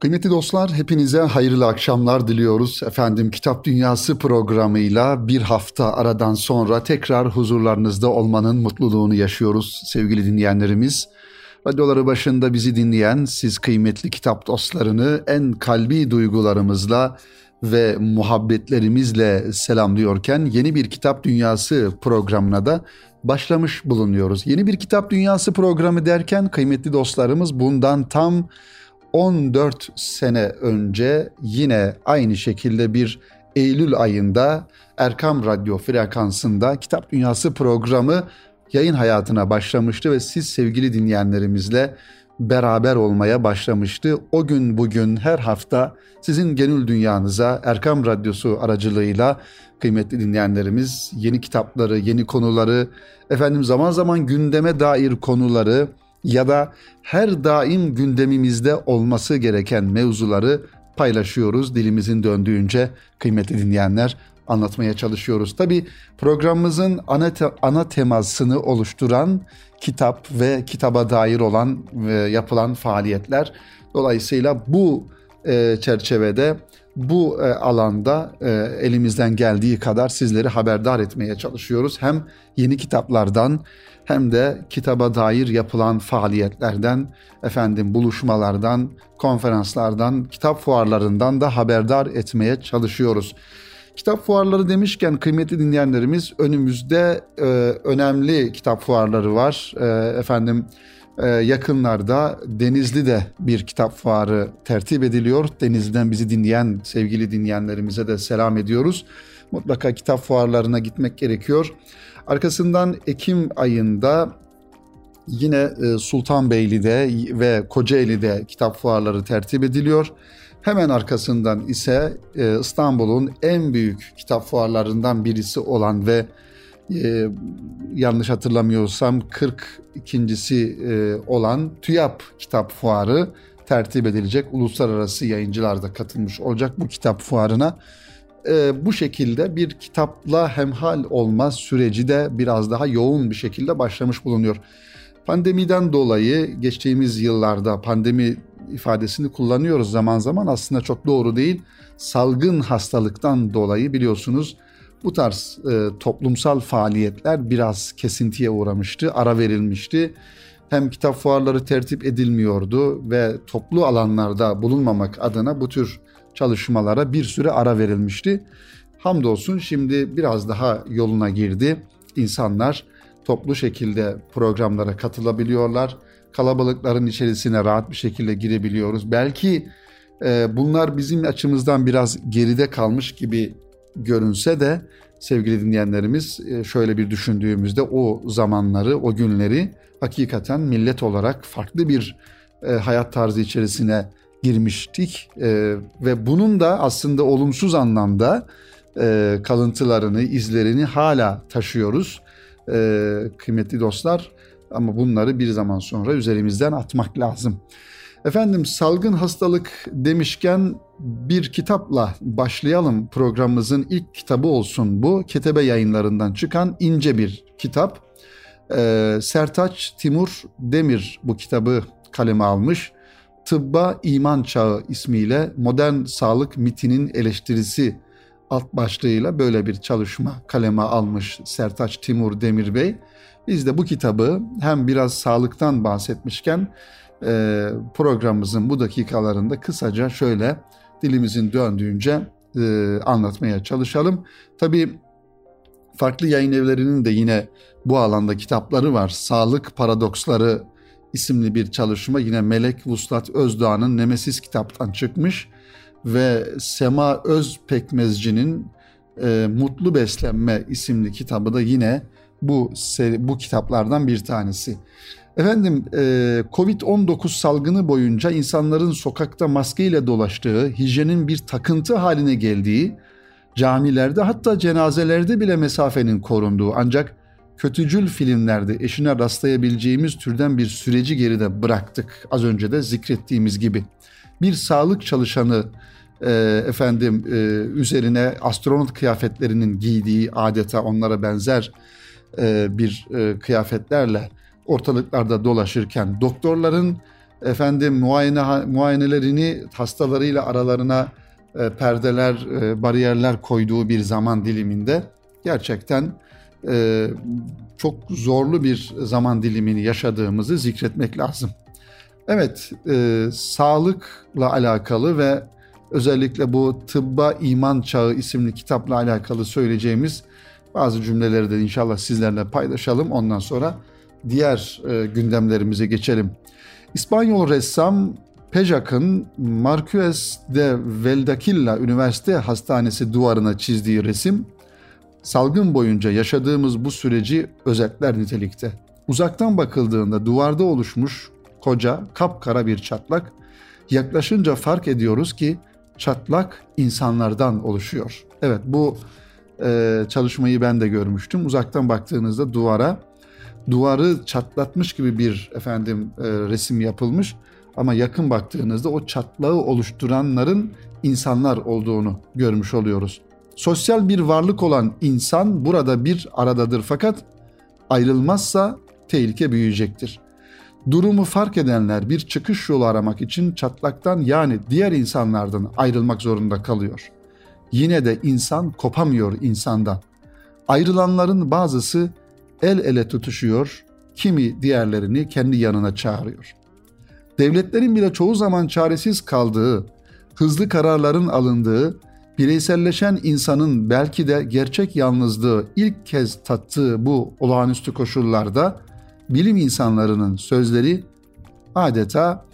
Kıymetli dostlar hepinize hayırlı akşamlar diliyoruz. Efendim Kitap Dünyası programıyla bir hafta aradan sonra tekrar huzurlarınızda olmanın mutluluğunu yaşıyoruz sevgili dinleyenlerimiz. Radyoları başında bizi dinleyen siz kıymetli kitap dostlarını en kalbi duygularımızla ve muhabbetlerimizle selamlıyorken yeni bir Kitap Dünyası programına da başlamış bulunuyoruz. Yeni bir Kitap Dünyası programı derken kıymetli dostlarımız bundan tam 14 sene önce yine aynı şekilde bir Eylül ayında Erkam Radyo frekansında Kitap Dünyası programı yayın hayatına başlamıştı ve siz sevgili dinleyenlerimizle beraber olmaya başlamıştı. O gün bugün her hafta sizin gönül dünyanıza Erkam Radyosu aracılığıyla kıymetli dinleyenlerimiz yeni kitapları, yeni konuları, efendim zaman zaman gündeme dair konuları ya da her daim gündemimizde olması gereken mevzuları paylaşıyoruz dilimizin döndüğünce kıymetli dinleyenler anlatmaya çalışıyoruz. Tabi programımızın ana, te- ana temasını oluşturan kitap ve kitaba dair olan ve yapılan faaliyetler. Dolayısıyla bu e, çerçevede bu e, alanda e, elimizden geldiği kadar sizleri haberdar etmeye çalışıyoruz. Hem yeni kitaplardan hem de kitaba dair yapılan faaliyetlerden, efendim buluşmalardan, konferanslardan, kitap fuarlarından da haberdar etmeye çalışıyoruz. Kitap fuarları demişken kıymetli dinleyenlerimiz önümüzde e, önemli kitap fuarları var. E, efendim yakınlarda Denizli'de bir kitap fuarı tertip ediliyor. Denizli'den bizi dinleyen sevgili dinleyenlerimize de selam ediyoruz. Mutlaka kitap fuarlarına gitmek gerekiyor. Arkasından Ekim ayında yine e, Sultanbeyli'de ve Kocaeli'de kitap fuarları tertip ediliyor. Hemen arkasından ise e, İstanbul'un en büyük kitap fuarlarından birisi olan ve e, yanlış hatırlamıyorsam 42.si olan TÜYAP Kitap Fuarı tertip edilecek. Uluslararası yayıncılar da katılmış olacak bu kitap fuarına e, bu şekilde bir kitapla hemhal olma süreci de biraz daha yoğun bir şekilde başlamış bulunuyor. Pandemiden dolayı geçtiğimiz yıllarda pandemi ifadesini kullanıyoruz zaman zaman aslında çok doğru değil. Salgın hastalıktan dolayı biliyorsunuz bu tarz e, toplumsal faaliyetler biraz kesintiye uğramıştı, ara verilmişti. Hem kitap fuarları tertip edilmiyordu ve toplu alanlarda bulunmamak adına bu tür çalışmalara bir süre ara verilmişti. Hamdolsun şimdi biraz daha yoluna girdi. İnsanlar toplu şekilde programlara katılabiliyorlar. Kalabalıkların içerisine rahat bir şekilde girebiliyoruz. Belki e, bunlar bizim açımızdan biraz geride kalmış gibi görünse de sevgili dinleyenlerimiz e, şöyle bir düşündüğümüzde o zamanları, o günleri hakikaten millet olarak farklı bir e, hayat tarzı içerisine girmiştik e, ve bunun da aslında olumsuz anlamda kalıntılarını, izlerini hala taşıyoruz kıymetli dostlar. Ama bunları bir zaman sonra üzerimizden atmak lazım. Efendim salgın hastalık demişken bir kitapla başlayalım. Programımızın ilk kitabı olsun bu. Ketebe yayınlarından çıkan ince bir kitap. Ee, Sertaç Timur Demir bu kitabı kaleme almış. Tıbba İman Çağı ismiyle modern sağlık mitinin eleştirisi alt başlığıyla böyle bir çalışma kaleme almış Sertaç Timur Demir Bey. Biz de bu kitabı hem biraz sağlıktan bahsetmişken e, programımızın bu dakikalarında kısaca şöyle dilimizin döndüğünce e, anlatmaya çalışalım. Tabii farklı yayın evlerinin de yine bu alanda kitapları var. Sağlık Paradoksları isimli bir çalışma yine Melek Vuslat Özdağ'ın Nemesis kitaptan çıkmış ve Sema Öz Pekmezci'nin e, Mutlu Beslenme isimli kitabı da yine bu seri, bu kitaplardan bir tanesi. Efendim e, Covid-19 salgını boyunca insanların sokakta maskeyle dolaştığı, hijyenin bir takıntı haline geldiği, camilerde hatta cenazelerde bile mesafenin korunduğu ancak kötücül filmlerde eşine rastlayabileceğimiz türden bir süreci geride bıraktık. Az önce de zikrettiğimiz gibi. Bir sağlık çalışanı e, efendim e, üzerine astronot kıyafetlerinin giydiği adeta onlara benzer bir kıyafetlerle ortalıklarda dolaşırken doktorların efendim muayene muayenelerini hastalarıyla aralarına e, perdeler, e, bariyerler koyduğu bir zaman diliminde gerçekten e, çok zorlu bir zaman dilimini yaşadığımızı zikretmek lazım. Evet, e, sağlıkla alakalı ve özellikle bu Tıbba İman Çağı isimli kitapla alakalı söyleyeceğimiz bazı cümleleri de inşallah sizlerle paylaşalım. Ondan sonra diğer e, gündemlerimize geçelim. İspanyol ressam Pejac'ın Marquez de Valdequilla Üniversite Hastanesi duvarına çizdiği resim salgın boyunca yaşadığımız bu süreci özetler nitelikte. Uzaktan bakıldığında duvarda oluşmuş koca kapkara bir çatlak yaklaşınca fark ediyoruz ki çatlak insanlardan oluşuyor. Evet bu e, çalışmayı ben de görmüştüm. Uzaktan baktığınızda duvara duvarı çatlatmış gibi bir efendim e, resim yapılmış ama yakın baktığınızda o çatlağı oluşturanların insanlar olduğunu görmüş oluyoruz. Sosyal bir varlık olan insan burada bir aradadır fakat ayrılmazsa tehlike büyüyecektir. Durumu fark edenler bir çıkış yolu aramak için çatlaktan yani diğer insanlardan ayrılmak zorunda kalıyor. Yine de insan kopamıyor insandan. Ayrılanların bazısı el ele tutuşuyor, kimi diğerlerini kendi yanına çağırıyor. Devletlerin bile çoğu zaman çaresiz kaldığı, hızlı kararların alındığı, bireyselleşen insanın belki de gerçek yalnızlığı ilk kez tattığı bu olağanüstü koşullarda bilim insanlarının sözleri adeta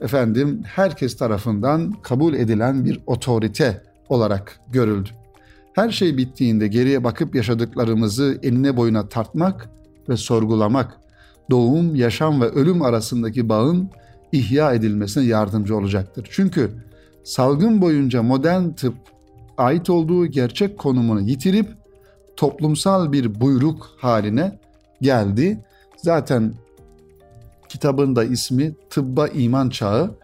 efendim herkes tarafından kabul edilen bir otorite olarak görüldü. Her şey bittiğinde geriye bakıp yaşadıklarımızı enine boyuna tartmak ve sorgulamak, doğum, yaşam ve ölüm arasındaki bağın ihya edilmesine yardımcı olacaktır. Çünkü salgın boyunca modern tıp ait olduğu gerçek konumunu yitirip toplumsal bir buyruk haline geldi. Zaten kitabın da ismi Tıbba İman Çağı.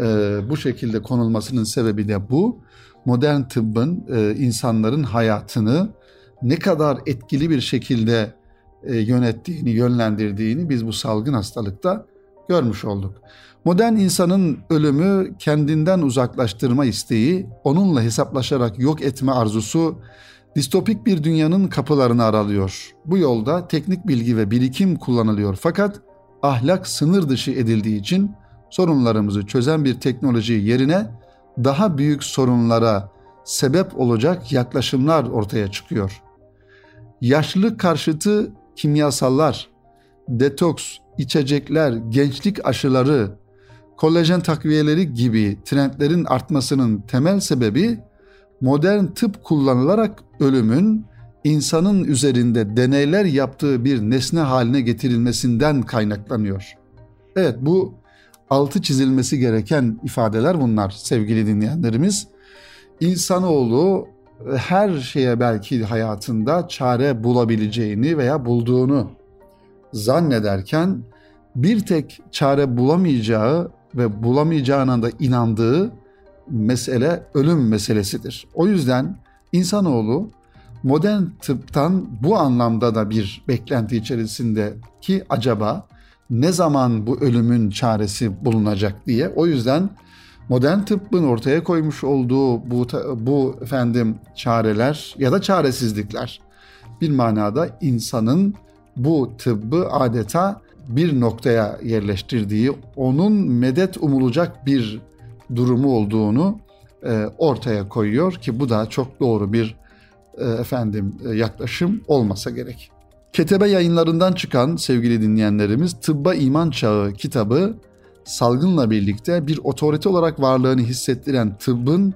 Ee, bu şekilde konulmasının sebebi de bu modern tıbbın e, insanların hayatını ne kadar etkili bir şekilde e, yönettiğini, yönlendirdiğini biz bu salgın hastalıkta görmüş olduk. Modern insanın ölümü kendinden uzaklaştırma isteği, onunla hesaplaşarak yok etme arzusu distopik bir dünyanın kapılarını aralıyor. Bu yolda teknik bilgi ve birikim kullanılıyor fakat ahlak sınır dışı edildiği için sorunlarımızı çözen bir teknoloji yerine daha büyük sorunlara sebep olacak yaklaşımlar ortaya çıkıyor. Yaşlılık karşıtı kimyasallar, detoks, içecekler, gençlik aşıları, kolajen takviyeleri gibi trendlerin artmasının temel sebebi modern tıp kullanılarak ölümün insanın üzerinde deneyler yaptığı bir nesne haline getirilmesinden kaynaklanıyor. Evet bu altı çizilmesi gereken ifadeler bunlar sevgili dinleyenlerimiz. İnsanoğlu her şeye belki hayatında çare bulabileceğini veya bulduğunu zannederken bir tek çare bulamayacağı ve bulamayacağına da inandığı mesele ölüm meselesidir. O yüzden insanoğlu modern tıptan bu anlamda da bir beklenti içerisinde ki acaba ne zaman bu ölümün çaresi bulunacak diye. O yüzden modern tıbbın ortaya koymuş olduğu bu bu efendim çareler ya da çaresizlikler bir manada insanın bu tıbbı adeta bir noktaya yerleştirdiği, onun medet umulacak bir durumu olduğunu e, ortaya koyuyor ki bu da çok doğru bir e, efendim e, yaklaşım olmasa gerek. Ketebe yayınlarından çıkan sevgili dinleyenlerimiz Tıbba İman Çağı kitabı salgınla birlikte bir otorite olarak varlığını hissettiren tıbbın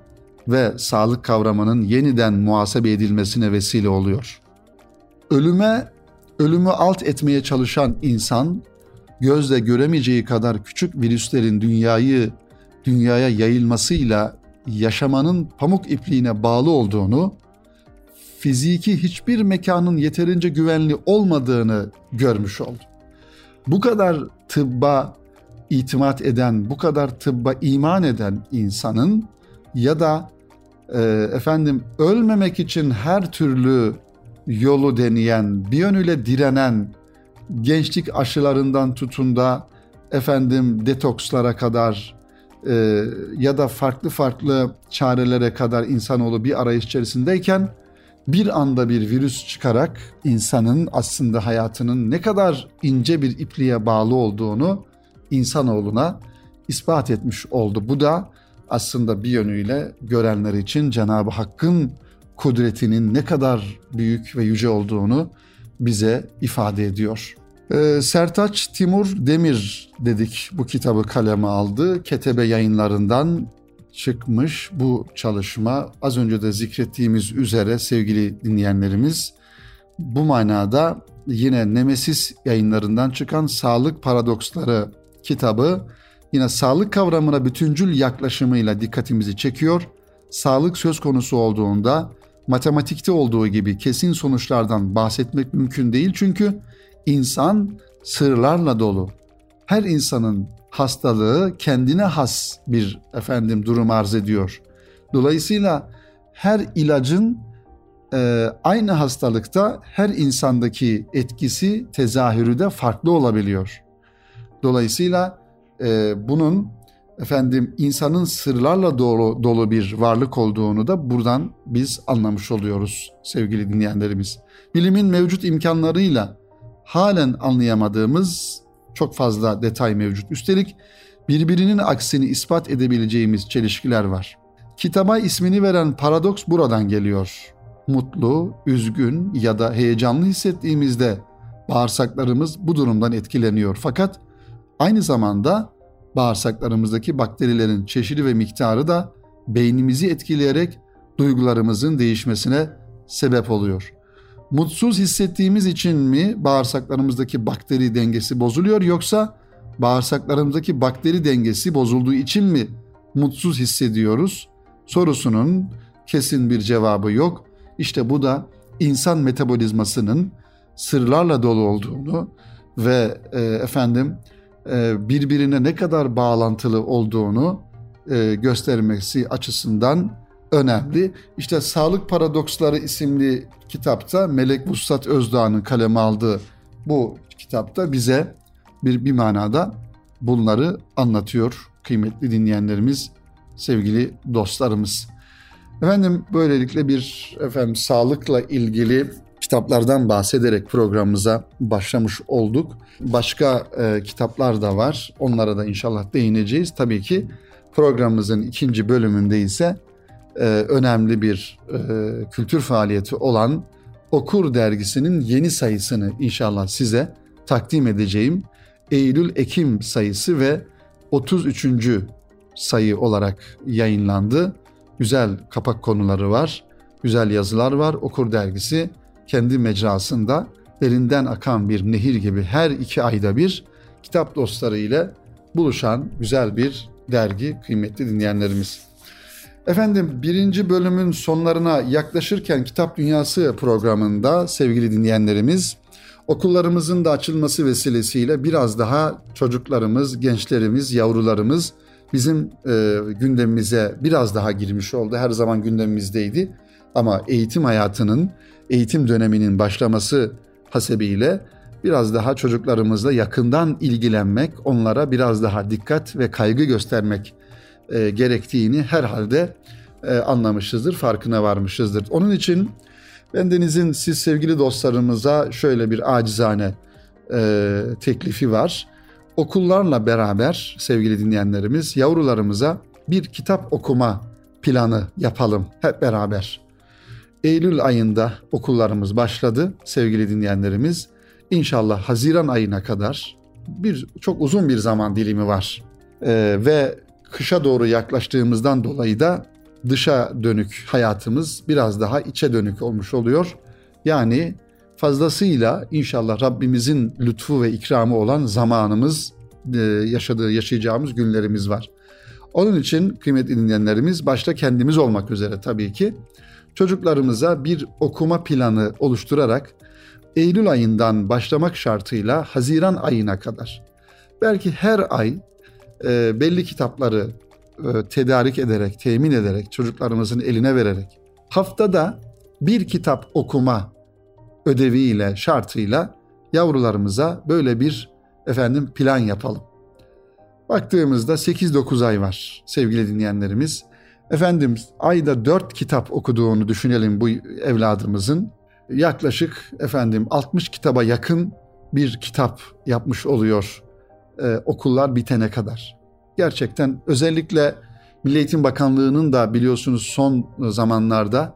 ve sağlık kavramının yeniden muhasebe edilmesine vesile oluyor. Ölüme, ölümü alt etmeye çalışan insan gözle göremeyeceği kadar küçük virüslerin dünyayı dünyaya yayılmasıyla yaşamanın pamuk ipliğine bağlı olduğunu fiziki hiçbir mekanın yeterince güvenli olmadığını görmüş oldu. Bu kadar tıbba itimat eden, bu kadar tıbba iman eden insanın ya da e, efendim ölmemek için her türlü yolu deneyen, bir yönüyle direnen, gençlik aşılarından tutun da efendim detokslara kadar e, ya da farklı farklı çarelere kadar insanoğlu bir arayış içerisindeyken bir anda bir virüs çıkarak insanın aslında hayatının ne kadar ince bir ipliğe bağlı olduğunu insanoğluna ispat etmiş oldu. Bu da aslında bir yönüyle görenler için Cenab-ı Hakk'ın kudretinin ne kadar büyük ve yüce olduğunu bize ifade ediyor. Ee, Sertaç Timur Demir dedik bu kitabı kaleme aldı. Ketebe yayınlarından çıkmış bu çalışma. Az önce de zikrettiğimiz üzere sevgili dinleyenlerimiz bu manada yine Nemesis yayınlarından çıkan Sağlık Paradoksları kitabı yine sağlık kavramına bütüncül yaklaşımıyla dikkatimizi çekiyor. Sağlık söz konusu olduğunda matematikte olduğu gibi kesin sonuçlardan bahsetmek mümkün değil çünkü insan sırlarla dolu. Her insanın hastalığı kendine has bir efendim durum arz ediyor. Dolayısıyla her ilacın e, aynı hastalıkta her insandaki etkisi tezahürü de farklı olabiliyor. Dolayısıyla e, bunun efendim insanın sırlarla dolu, dolu bir varlık olduğunu da buradan biz anlamış oluyoruz sevgili dinleyenlerimiz. Bilimin mevcut imkanlarıyla halen anlayamadığımız çok fazla detay mevcut. Üstelik birbirinin aksini ispat edebileceğimiz çelişkiler var. Kitaba ismini veren paradoks buradan geliyor. Mutlu, üzgün ya da heyecanlı hissettiğimizde bağırsaklarımız bu durumdan etkileniyor. Fakat aynı zamanda bağırsaklarımızdaki bakterilerin çeşidi ve miktarı da beynimizi etkileyerek duygularımızın değişmesine sebep oluyor. Mutsuz hissettiğimiz için mi bağırsaklarımızdaki bakteri dengesi bozuluyor yoksa bağırsaklarımızdaki bakteri dengesi bozulduğu için mi mutsuz hissediyoruz? Sorusunun kesin bir cevabı yok. İşte bu da insan metabolizmasının sırlarla dolu olduğunu ve e, efendim e, birbirine ne kadar bağlantılı olduğunu e, göstermesi açısından önemli. İşte Sağlık Paradoksları isimli kitapta Melek Vuslat Özdağ'ın kaleme aldığı bu kitapta bize bir, bir manada bunları anlatıyor kıymetli dinleyenlerimiz, sevgili dostlarımız. Efendim böylelikle bir efendim sağlıkla ilgili kitaplardan bahsederek programımıza başlamış olduk. Başka e, kitaplar da var. Onlara da inşallah değineceğiz. Tabii ki programımızın ikinci bölümünde ise e, önemli bir e, kültür faaliyeti olan Okur dergisinin yeni sayısını inşallah size takdim edeceğim. Eylül-Ekim sayısı ve 33. sayı olarak yayınlandı. Güzel kapak konuları var, güzel yazılar var. Okur dergisi kendi mecrasında elinden akan bir nehir gibi her iki ayda bir kitap dostları ile buluşan güzel bir dergi kıymetli dinleyenlerimiz. Efendim birinci bölümün sonlarına yaklaşırken Kitap Dünyası programında sevgili dinleyenlerimiz okullarımızın da açılması vesilesiyle biraz daha çocuklarımız, gençlerimiz, yavrularımız bizim e, gündemimize biraz daha girmiş oldu. Her zaman gündemimizdeydi ama eğitim hayatının, eğitim döneminin başlaması hasebiyle biraz daha çocuklarımızla yakından ilgilenmek, onlara biraz daha dikkat ve kaygı göstermek e, gerektiğini herhalde e, anlamışızdır, farkına varmışızdır. Onun için bendenizin siz sevgili dostlarımıza şöyle bir acizane e, teklifi var. Okullarla beraber sevgili dinleyenlerimiz yavrularımıza bir kitap okuma planı yapalım hep beraber. Eylül ayında okullarımız başladı sevgili dinleyenlerimiz. İnşallah Haziran ayına kadar bir çok uzun bir zaman dilimi var. Ee, ve kışa doğru yaklaştığımızdan dolayı da dışa dönük hayatımız biraz daha içe dönük olmuş oluyor. Yani fazlasıyla inşallah Rabbimizin lütfu ve ikramı olan zamanımız, e, yaşadığı, yaşayacağımız günlerimiz var. Onun için kıymetli dinleyenlerimiz başta kendimiz olmak üzere tabii ki çocuklarımıza bir okuma planı oluşturarak Eylül ayından başlamak şartıyla Haziran ayına kadar belki her ay e, belli kitapları e, tedarik ederek, temin ederek, çocuklarımızın eline vererek haftada bir kitap okuma ödeviyle, şartıyla yavrularımıza böyle bir efendim plan yapalım. Baktığımızda 8-9 ay var sevgili dinleyenlerimiz. Efendim ayda 4 kitap okuduğunu düşünelim bu evladımızın. Yaklaşık efendim 60 kitaba yakın bir kitap yapmış oluyor e, okullar bitene kadar. Gerçekten özellikle Milli Eğitim Bakanlığı'nın da biliyorsunuz son zamanlarda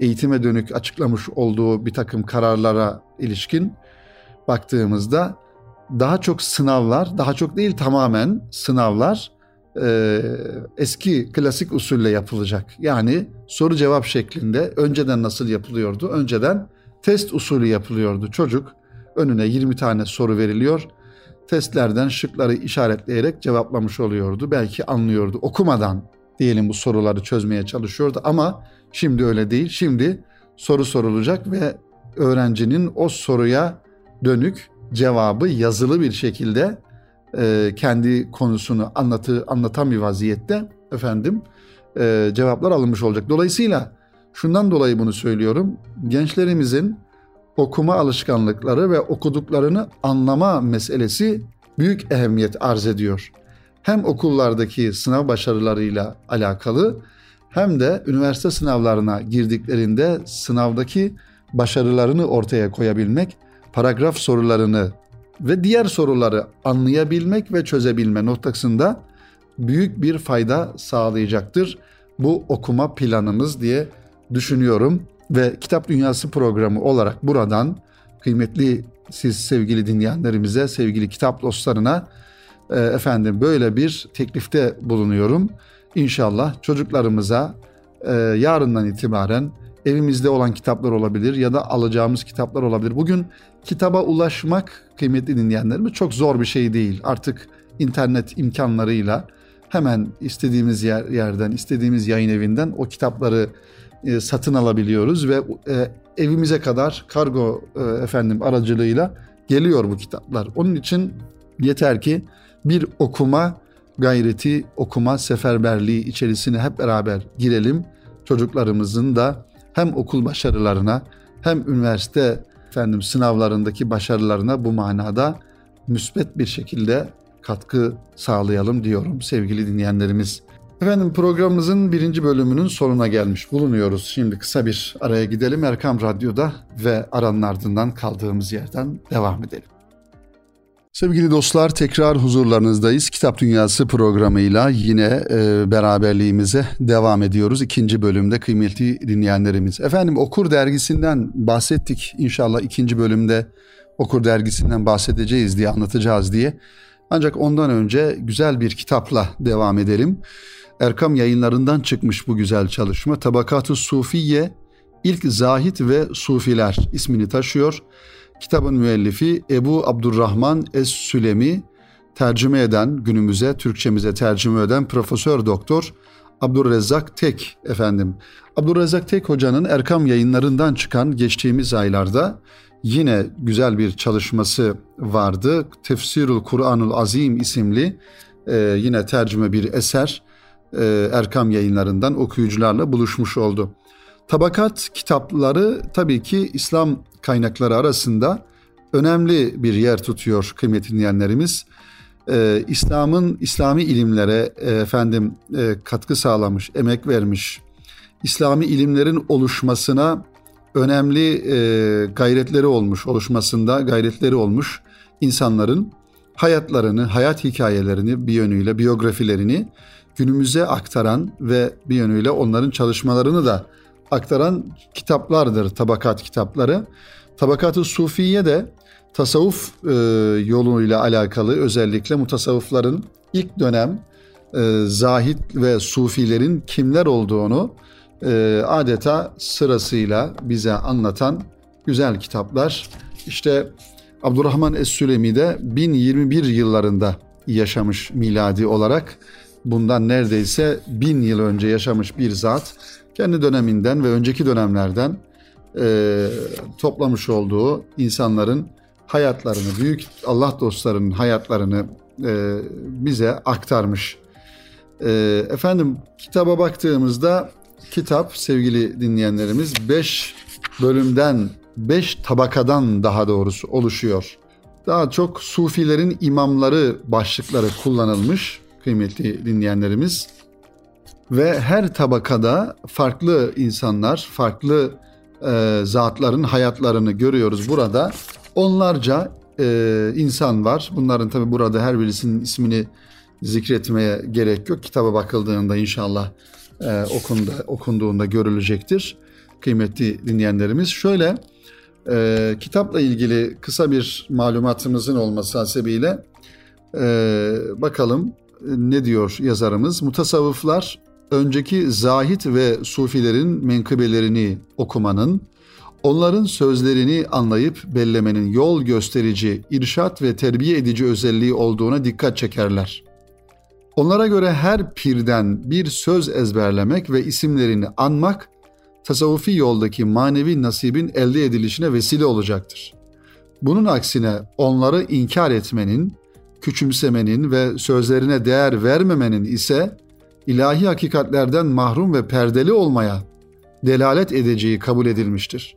eğitime dönük açıklamış olduğu bir takım kararlara ilişkin baktığımızda daha çok sınavlar, daha çok değil tamamen sınavlar e, eski klasik usulle yapılacak. Yani soru cevap şeklinde önceden nasıl yapılıyordu? Önceden test usulü yapılıyordu. Çocuk önüne 20 tane soru veriliyor. Testlerden şıkları işaretleyerek cevaplamış oluyordu. Belki anlıyordu. Okumadan diyelim bu soruları çözmeye çalışıyordu ama şimdi öyle değil. Şimdi soru sorulacak ve öğrencinin o soruya dönük cevabı yazılı bir şekilde e, kendi konusunu anlatı anlatan bir vaziyette efendim e, cevaplar alınmış olacak. Dolayısıyla şundan dolayı bunu söylüyorum. Gençlerimizin okuma alışkanlıkları ve okuduklarını anlama meselesi büyük ehemmiyet arz ediyor. Hem okullardaki sınav başarılarıyla alakalı hem de üniversite sınavlarına girdiklerinde sınavdaki başarılarını ortaya koyabilmek, paragraf sorularını ve diğer soruları anlayabilmek ve çözebilme noktasında büyük bir fayda sağlayacaktır bu okuma planımız diye düşünüyorum ve Kitap Dünyası programı olarak buradan kıymetli siz sevgili dinleyenlerimize, sevgili kitap dostlarına e, efendim böyle bir teklifte bulunuyorum. İnşallah çocuklarımıza e, yarından itibaren evimizde olan kitaplar olabilir ya da alacağımız kitaplar olabilir. Bugün kitaba ulaşmak kıymetli dinleyenlerimiz çok zor bir şey değil. Artık internet imkanlarıyla hemen istediğimiz yer, yerden, istediğimiz yayın evinden o kitapları e, satın alabiliyoruz ve e, evimize kadar kargo e, efendim aracılığıyla geliyor bu kitaplar. Onun için yeter ki bir okuma gayreti, okuma seferberliği içerisine hep beraber girelim. Çocuklarımızın da hem okul başarılarına hem üniversite efendim sınavlarındaki başarılarına bu manada müsbet bir şekilde katkı sağlayalım diyorum sevgili dinleyenlerimiz. Efendim programımızın birinci bölümünün sonuna gelmiş bulunuyoruz. Şimdi kısa bir araya gidelim Erkam Radyo'da ve aranın ardından kaldığımız yerden devam edelim. Sevgili dostlar tekrar huzurlarınızdayız. Kitap Dünyası programıyla yine e, beraberliğimize devam ediyoruz. İkinci bölümde kıymetli dinleyenlerimiz. Efendim Okur Dergisi'nden bahsettik. İnşallah ikinci bölümde Okur Dergisi'nden bahsedeceğiz diye anlatacağız diye. Ancak ondan önce güzel bir kitapla devam edelim. Erkam yayınlarından çıkmış bu güzel çalışma. Tabakat-ı Sufiye, İlk Zahit ve Sufiler ismini taşıyor. Kitabın müellifi Ebu Abdurrahman Es-Sülemi, tercüme eden, günümüze, Türkçemize tercüme eden Profesör Doktor Abdurrezzak Tek efendim. Abdurrezzak Tek hocanın Erkam yayınlarından çıkan geçtiğimiz aylarda yine güzel bir çalışması vardı. Tefsirul Kur'anul Azim isimli e, yine tercüme bir eser e, Erkam yayınlarından okuyucularla buluşmuş oldu. Tabakat kitapları tabii ki İslam kaynakları arasında önemli bir yer tutuyor kıymetli dinleyenlerimiz. Ee, İslam'ın İslami ilimlere e, efendim e, katkı sağlamış, emek vermiş. İslami ilimlerin oluşmasına önemli e, gayretleri olmuş, oluşmasında gayretleri olmuş insanların hayatlarını, hayat hikayelerini bir yönüyle, biyografilerini günümüze aktaran ve bir yönüyle onların çalışmalarını da aktaran kitaplardır tabakat kitapları. Tabakat-ı Sufiye de tasavvuf e, yoluyla alakalı özellikle mutasavvıfların ilk dönem e, zahit ve sufilerin kimler olduğunu e, adeta sırasıyla bize anlatan güzel kitaplar. İşte Abdurrahman Es-Sülemi de 1021 yıllarında yaşamış miladi olarak. Bundan neredeyse bin yıl önce yaşamış bir zat kendi döneminden ve önceki dönemlerden e, toplamış olduğu insanların hayatlarını, büyük Allah dostlarının hayatlarını e, bize aktarmış. E, efendim kitaba baktığımızda kitap sevgili dinleyenlerimiz 5 bölümden, 5 tabakadan daha doğrusu oluşuyor. daha çok sufilerin imamları başlıkları kullanılmış kıymetli dinleyenlerimiz. Ve her tabakada farklı insanlar, farklı e, zatların hayatlarını görüyoruz burada. Onlarca e, insan var. Bunların tabi burada her birisinin ismini zikretmeye gerek yok. Kitaba bakıldığında inşallah e, okunda, okunduğunda görülecektir. Kıymetli dinleyenlerimiz. Şöyle e, kitapla ilgili kısa bir malumatımızın olması hasebiyle e, bakalım ne diyor yazarımız? Mutasavvıflar önceki zahit ve sufilerin menkıbelerini okumanın, onların sözlerini anlayıp bellemenin yol gösterici, irşat ve terbiye edici özelliği olduğuna dikkat çekerler. Onlara göre her pirden bir söz ezberlemek ve isimlerini anmak, tasavvufi yoldaki manevi nasibin elde edilişine vesile olacaktır. Bunun aksine onları inkar etmenin, küçümsemenin ve sözlerine değer vermemenin ise ilahi hakikatlerden mahrum ve perdeli olmaya delalet edeceği kabul edilmiştir.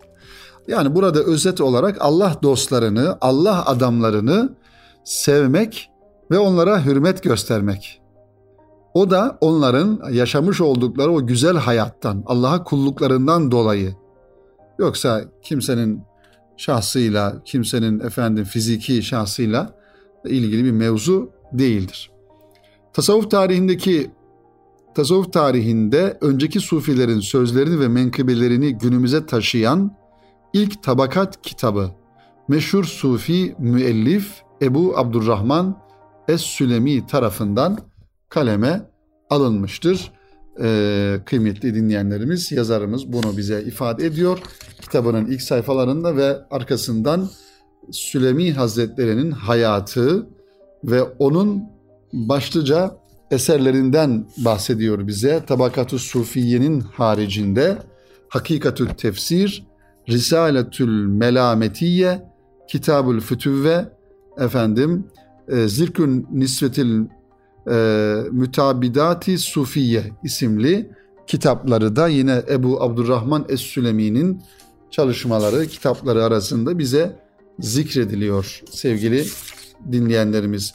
Yani burada özet olarak Allah dostlarını, Allah adamlarını sevmek ve onlara hürmet göstermek. O da onların yaşamış oldukları o güzel hayattan, Allah'a kulluklarından dolayı. Yoksa kimsenin şahsıyla, kimsenin efendim fiziki şahsıyla ilgili bir mevzu değildir. Tasavvuf tarihindeki tasavvuf tarihinde önceki sufilerin sözlerini ve menkıbelerini günümüze taşıyan ilk tabakat kitabı meşhur sufi müellif Ebu Abdurrahman Es-Sülemi tarafından kaleme alınmıştır. Ee, kıymetli dinleyenlerimiz, yazarımız bunu bize ifade ediyor. Kitabının ilk sayfalarında ve arkasından Sülemi Hazretleri'nin hayatı ve onun başlıca eserlerinden bahsediyor bize. Tabakatü Sufiye'nin haricinde Hakikatü Tefsir, Risaletül Melametiye, Kitabül Fütüvve, efendim, e, Zirkün Nisvetil e, Mütabidati Sufiye isimli kitapları da yine Ebu Abdurrahman Es-Sülemi'nin çalışmaları, kitapları arasında bize zikrediliyor sevgili dinleyenlerimiz.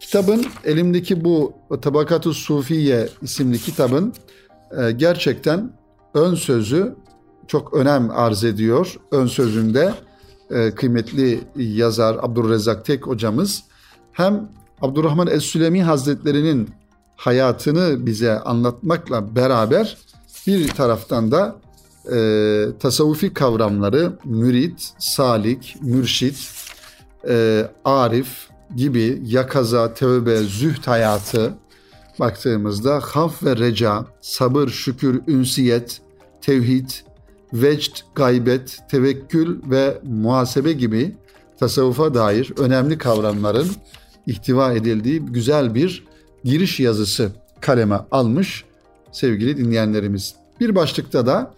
Kitabın elimdeki bu Tabakatu Sufiye isimli kitabın e, gerçekten ön sözü çok önem arz ediyor. Ön sözünde e, kıymetli yazar Abdurrezzak Tek hocamız hem Abdurrahman Es-Sülemi Hazretleri'nin hayatını bize anlatmakla beraber bir taraftan da e, tasavvufi kavramları mürit, salik, mürşit, e, arif, gibi yakaza, tövbe, züht hayatı baktığımızda haf ve reca, sabır, şükür, ünsiyet, tevhid, vecd, gaybet, tevekkül ve muhasebe gibi tasavvufa dair önemli kavramların ihtiva edildiği güzel bir giriş yazısı kaleme almış sevgili dinleyenlerimiz. Bir başlıkta da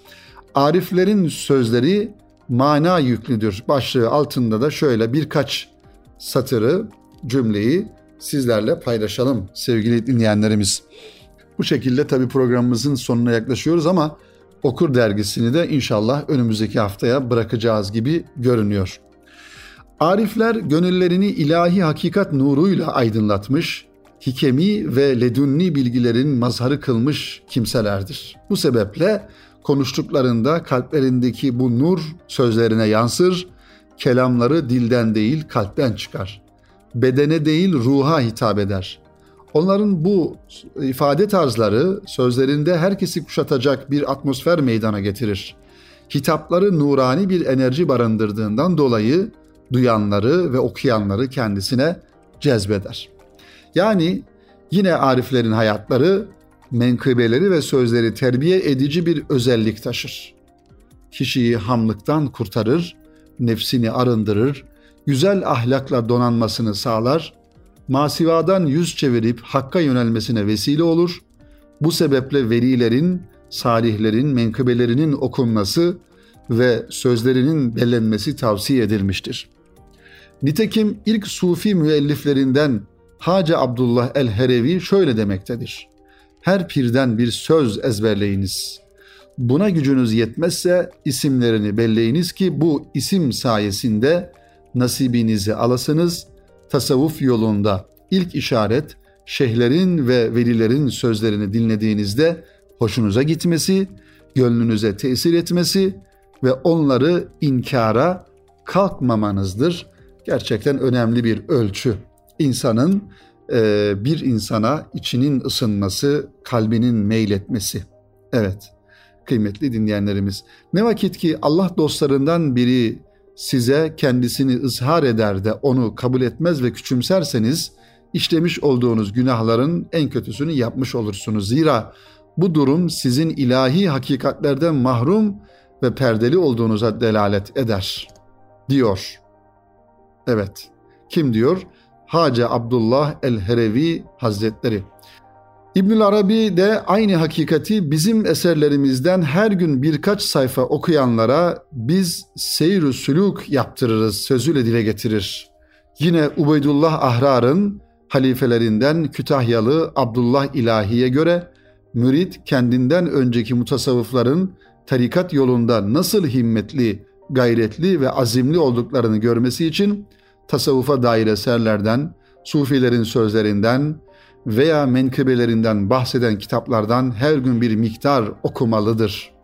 Ariflerin sözleri mana yüklüdür. Başlığı altında da şöyle birkaç satırı cümleyi sizlerle paylaşalım sevgili dinleyenlerimiz. Bu şekilde tabii programımızın sonuna yaklaşıyoruz ama Okur dergisini de inşallah önümüzdeki haftaya bırakacağız gibi görünüyor. Arifler gönüllerini ilahi hakikat nuruyla aydınlatmış, hikemi ve ledünni bilgilerin mazharı kılmış kimselerdir. Bu sebeple konuştuklarında kalplerindeki bu nur sözlerine yansır, kelamları dilden değil kalpten çıkar bedene değil ruha hitap eder. Onların bu ifade tarzları sözlerinde herkesi kuşatacak bir atmosfer meydana getirir. Hitapları nurani bir enerji barındırdığından dolayı duyanları ve okuyanları kendisine cezbeder. Yani yine ariflerin hayatları, menkıbeleri ve sözleri terbiye edici bir özellik taşır. Kişiyi hamlıktan kurtarır, nefsini arındırır, güzel ahlakla donanmasını sağlar, masivadan yüz çevirip hakka yönelmesine vesile olur. Bu sebeple velilerin, salihlerin menkıbelerinin okunması ve sözlerinin bellenmesi tavsiye edilmiştir. Nitekim ilk sufi müelliflerinden Hacı Abdullah el-Herevi şöyle demektedir. Her pirden bir söz ezberleyiniz. Buna gücünüz yetmezse isimlerini belleyiniz ki bu isim sayesinde nasibinizi alasınız. Tasavvuf yolunda ilk işaret şeyhlerin ve velilerin sözlerini dinlediğinizde hoşunuza gitmesi, gönlünüze tesir etmesi ve onları inkara kalkmamanızdır. Gerçekten önemli bir ölçü. İnsanın bir insana içinin ısınması, kalbinin meyletmesi. Evet, kıymetli dinleyenlerimiz. Ne vakit ki Allah dostlarından biri size kendisini ızhar eder de onu kabul etmez ve küçümserseniz, işlemiş olduğunuz günahların en kötüsünü yapmış olursunuz. Zira bu durum sizin ilahi hakikatlerden mahrum ve perdeli olduğunuza delalet eder diyor. Evet. Kim diyor? Hace Abdullah el-Herevi Hazretleri. İbnül Arabi de aynı hakikati bizim eserlerimizden her gün birkaç sayfa okuyanlara biz seyr-ü sülük yaptırırız sözüyle dile getirir. Yine Ubeydullah Ahrar'ın halifelerinden Kütahyalı Abdullah İlahi'ye göre mürit kendinden önceki mutasavvıfların tarikat yolunda nasıl himmetli, gayretli ve azimli olduklarını görmesi için tasavvufa dair eserlerden, sufilerin sözlerinden veya menkıbelerinden bahseden kitaplardan her gün bir miktar okumalıdır.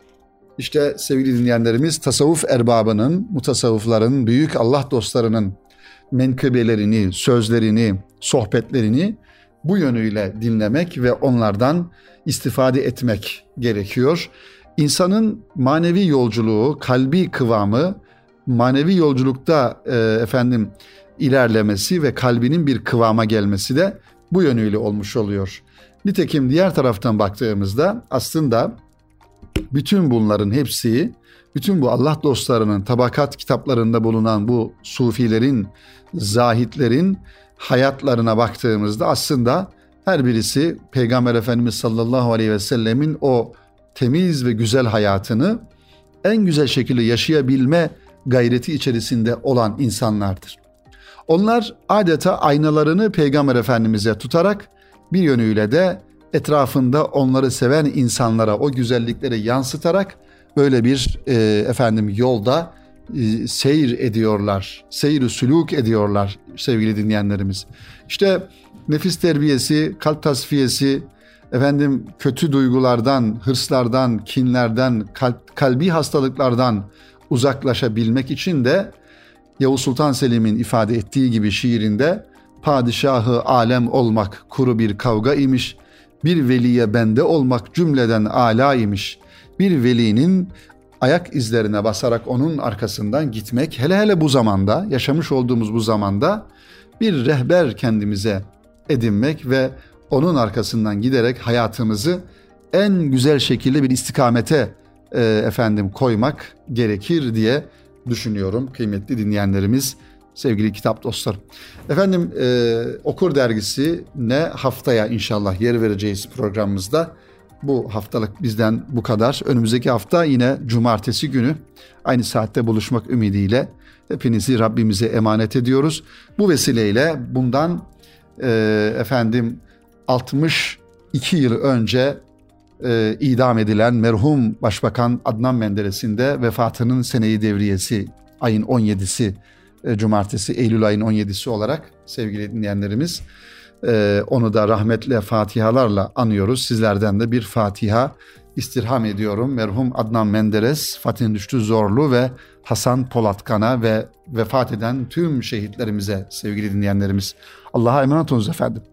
İşte sevgili dinleyenlerimiz tasavvuf erbabının, mutasavvıfların, büyük Allah dostlarının menkıbelerini, sözlerini, sohbetlerini bu yönüyle dinlemek ve onlardan istifade etmek gerekiyor. İnsanın manevi yolculuğu, kalbi kıvamı, manevi yolculukta e, efendim ilerlemesi ve kalbinin bir kıvama gelmesi de bu yönüyle olmuş oluyor. Nitekim diğer taraftan baktığımızda aslında bütün bunların hepsi, bütün bu Allah dostlarının tabakat kitaplarında bulunan bu sufilerin, zahitlerin hayatlarına baktığımızda aslında her birisi Peygamber Efendimiz sallallahu aleyhi ve sellemin o temiz ve güzel hayatını en güzel şekilde yaşayabilme gayreti içerisinde olan insanlardır. Onlar adeta aynalarını Peygamber Efendimiz'e tutarak bir yönüyle de etrafında onları seven insanlara o güzellikleri yansıtarak böyle bir e, efendim yolda e, seyir ediyorlar. Seyir sülük ediyorlar sevgili dinleyenlerimiz. İşte nefis terbiyesi, kalp tasfiyesi, efendim kötü duygulardan, hırslardan, kinlerden, kalp, kalbi hastalıklardan uzaklaşabilmek için de Yavuz Sultan Selim'in ifade ettiği gibi şiirinde padişahı alem olmak kuru bir kavga imiş, bir veliye bende olmak cümleden ala imiş. Bir velinin ayak izlerine basarak onun arkasından gitmek hele hele bu zamanda yaşamış olduğumuz bu zamanda bir rehber kendimize edinmek ve onun arkasından giderek hayatımızı en güzel şekilde bir istikamete e, efendim koymak gerekir diye düşünüyorum kıymetli dinleyenlerimiz, sevgili kitap dostlar. Efendim e, Okur Dergisi ne haftaya inşallah yer vereceğiz programımızda. Bu haftalık bizden bu kadar. Önümüzdeki hafta yine cumartesi günü aynı saatte buluşmak ümidiyle hepinizi Rabbimize emanet ediyoruz. Bu vesileyle bundan e, efendim 62 yıl önce e, idam edilen merhum Başbakan Adnan Menderes'in de vefatının seneyi devriyesi ayın 17'si e, cumartesi Eylül ayın 17'si olarak sevgili dinleyenlerimiz e, onu da rahmetle fatihalarla anıyoruz. Sizlerden de bir fatiha istirham ediyorum. Merhum Adnan Menderes, Fatih Düştü Zorlu ve Hasan Polatkan'a ve vefat eden tüm şehitlerimize sevgili dinleyenlerimiz. Allah'a emanet olunuz efendim.